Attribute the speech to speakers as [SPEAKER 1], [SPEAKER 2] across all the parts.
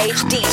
[SPEAKER 1] HD.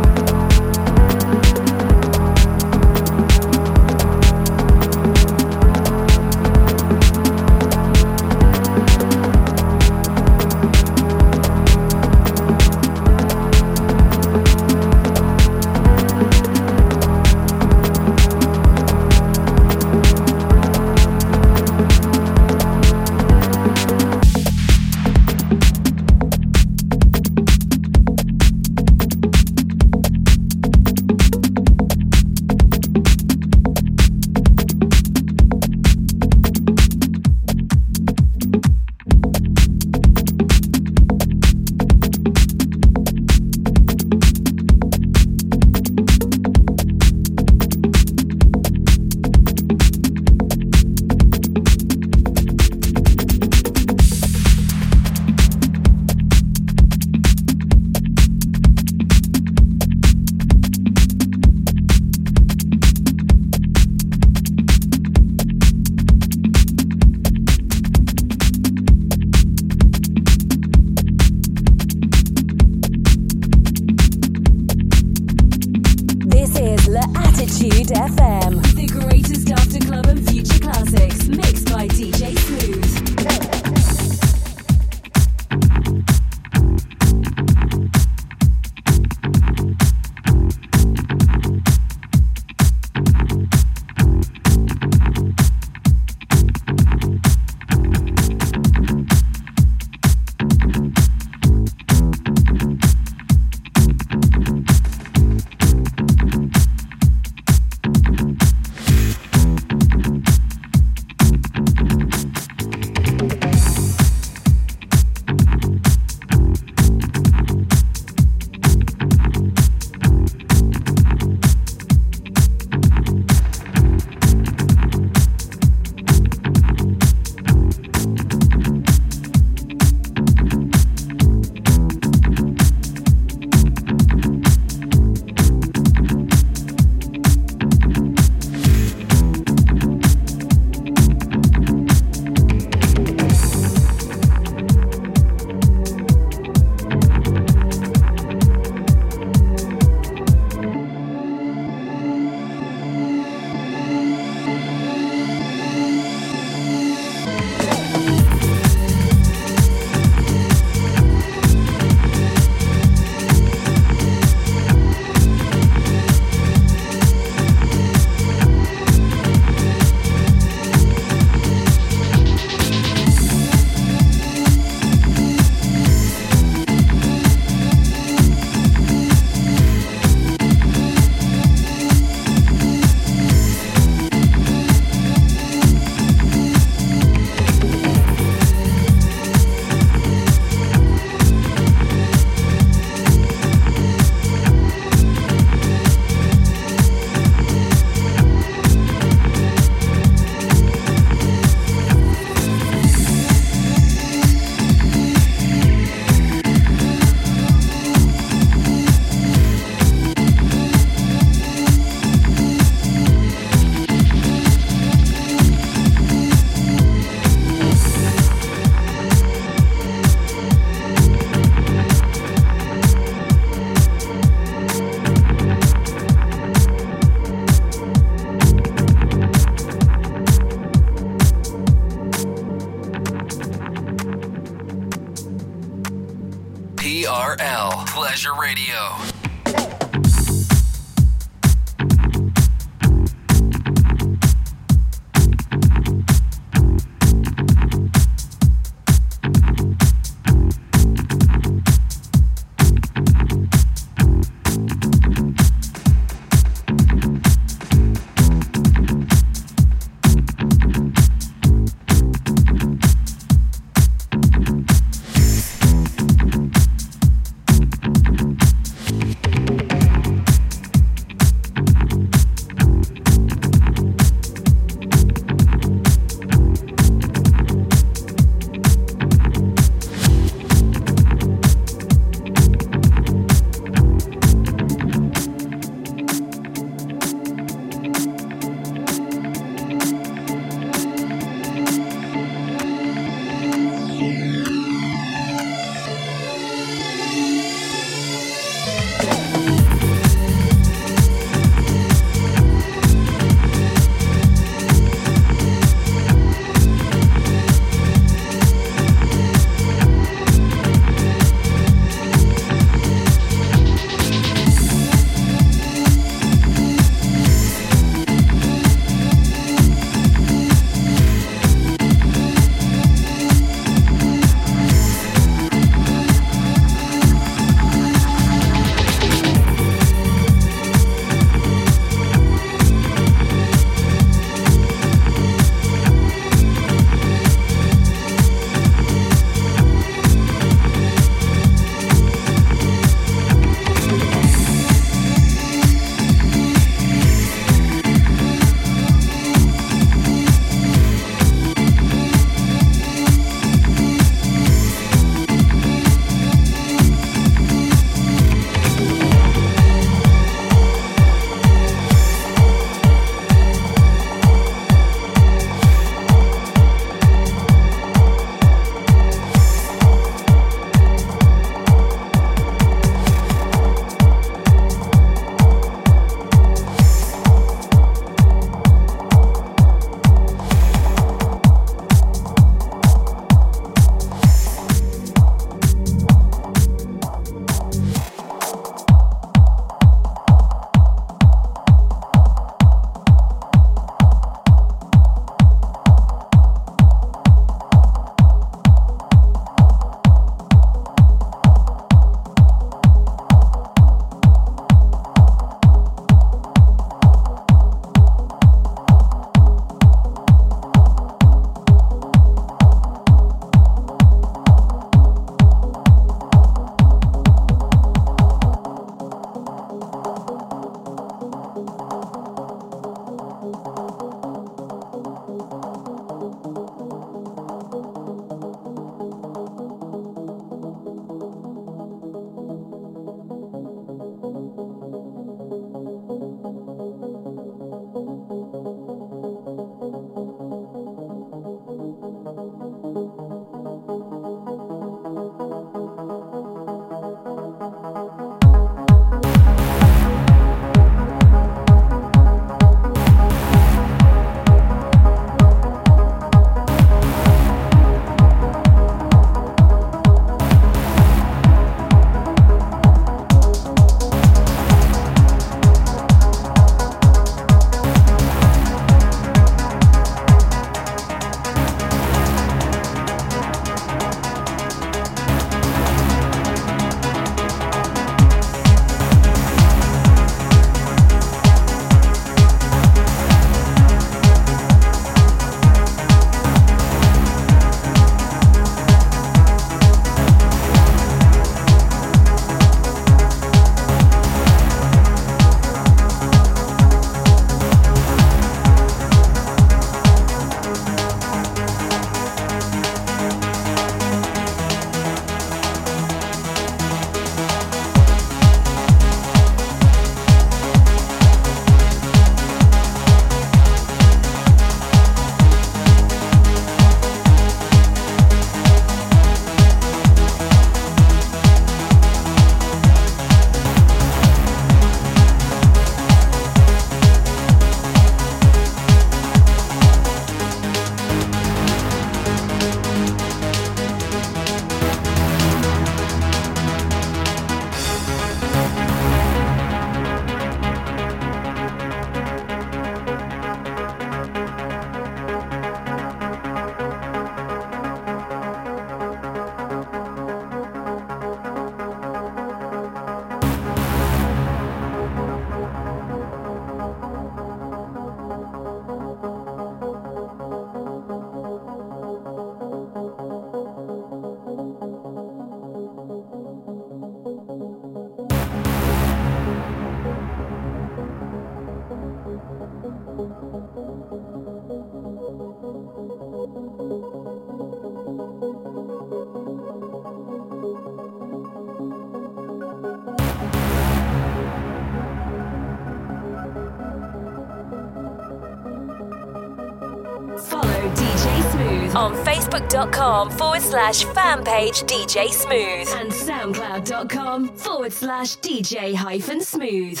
[SPEAKER 1] facebook.com forward slash fan page DJ Smooth
[SPEAKER 2] and soundcloud.com forward slash DJ hyphen smooth.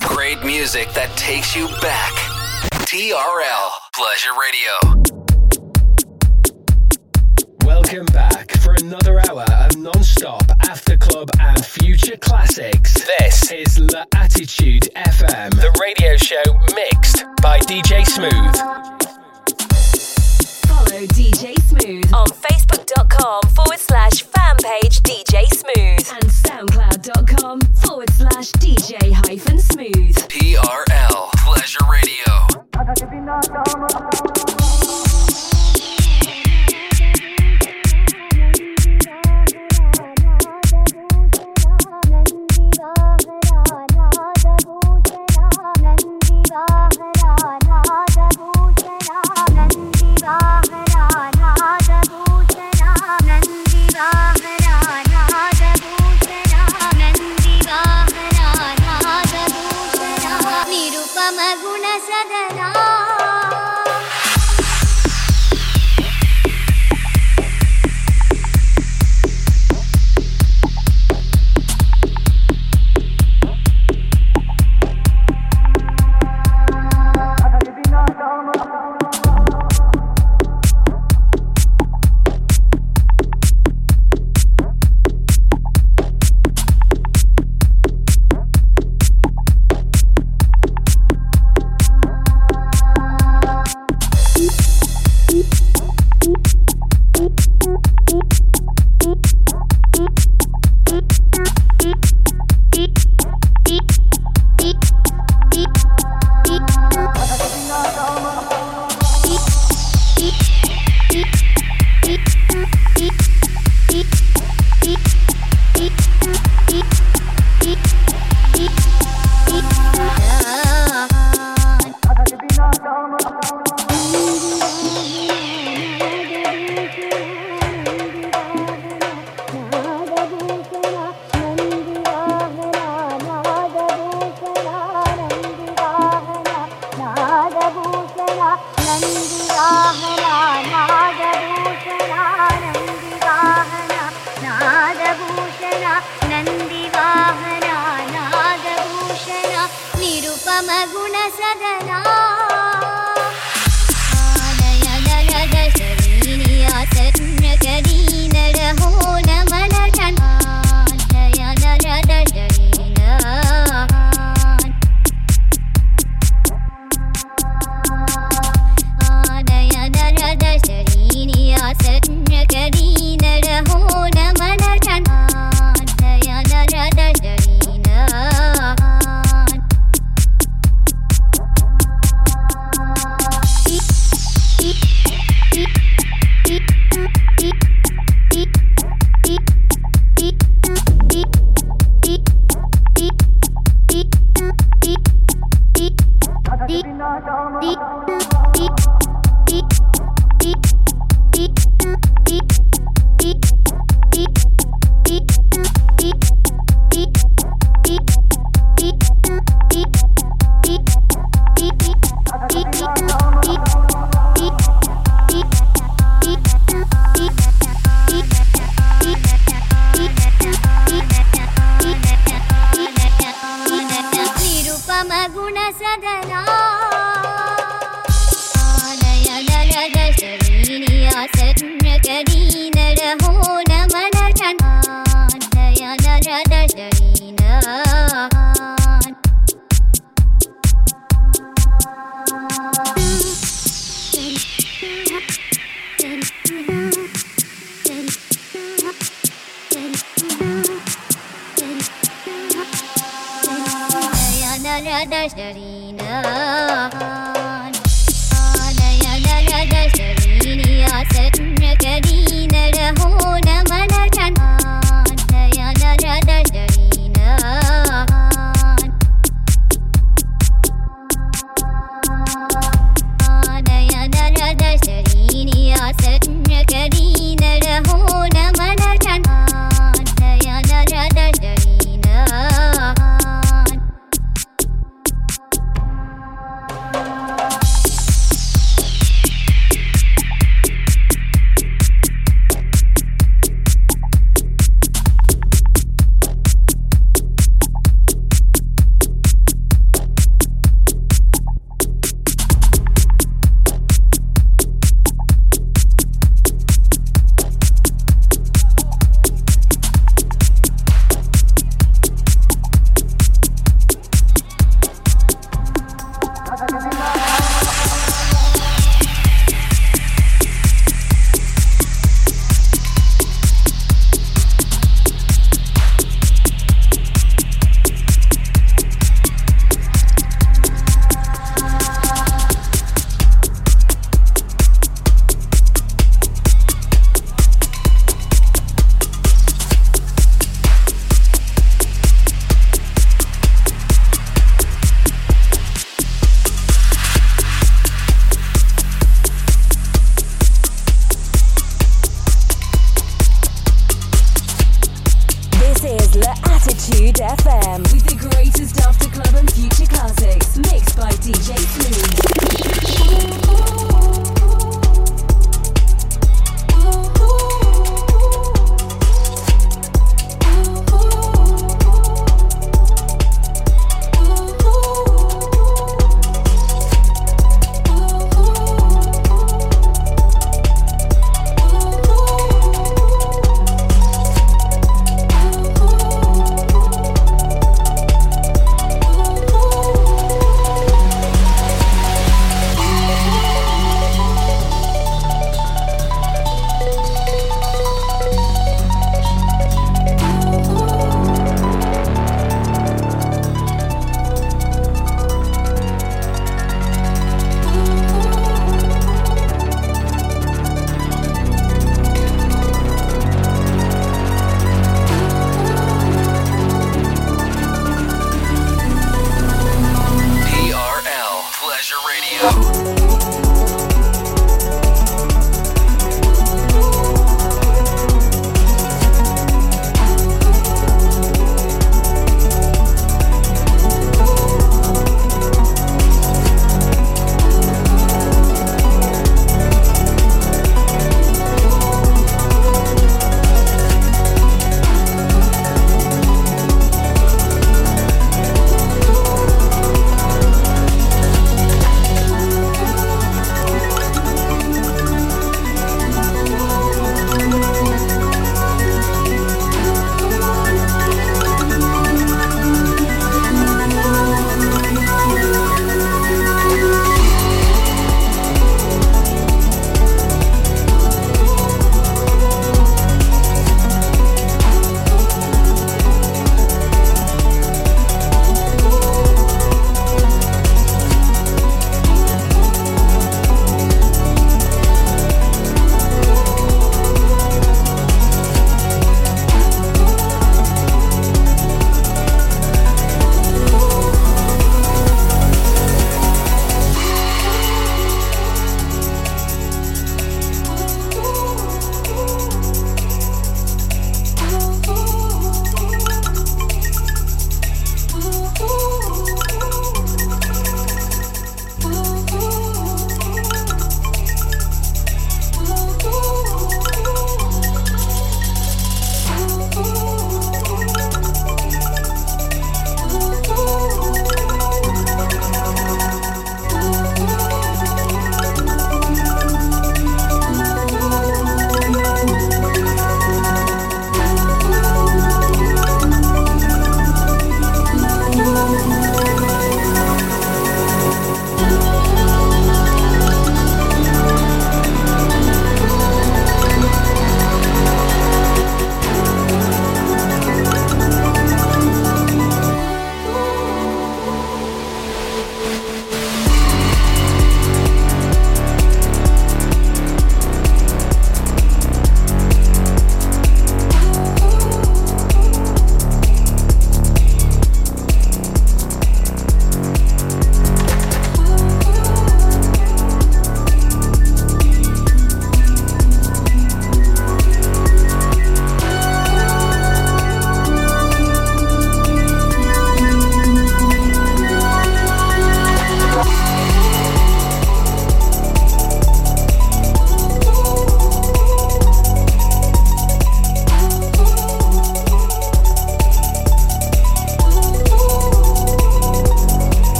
[SPEAKER 3] Great music that takes you back. TRL Pleasure Radio.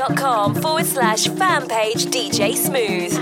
[SPEAKER 1] Facebook.com forward slash fan page DJ Smooth.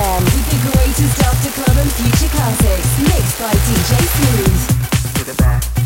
[SPEAKER 3] FM with the
[SPEAKER 2] greatest after
[SPEAKER 1] Club and future classics, mixed by DJ Smooth.
[SPEAKER 3] To the
[SPEAKER 4] back.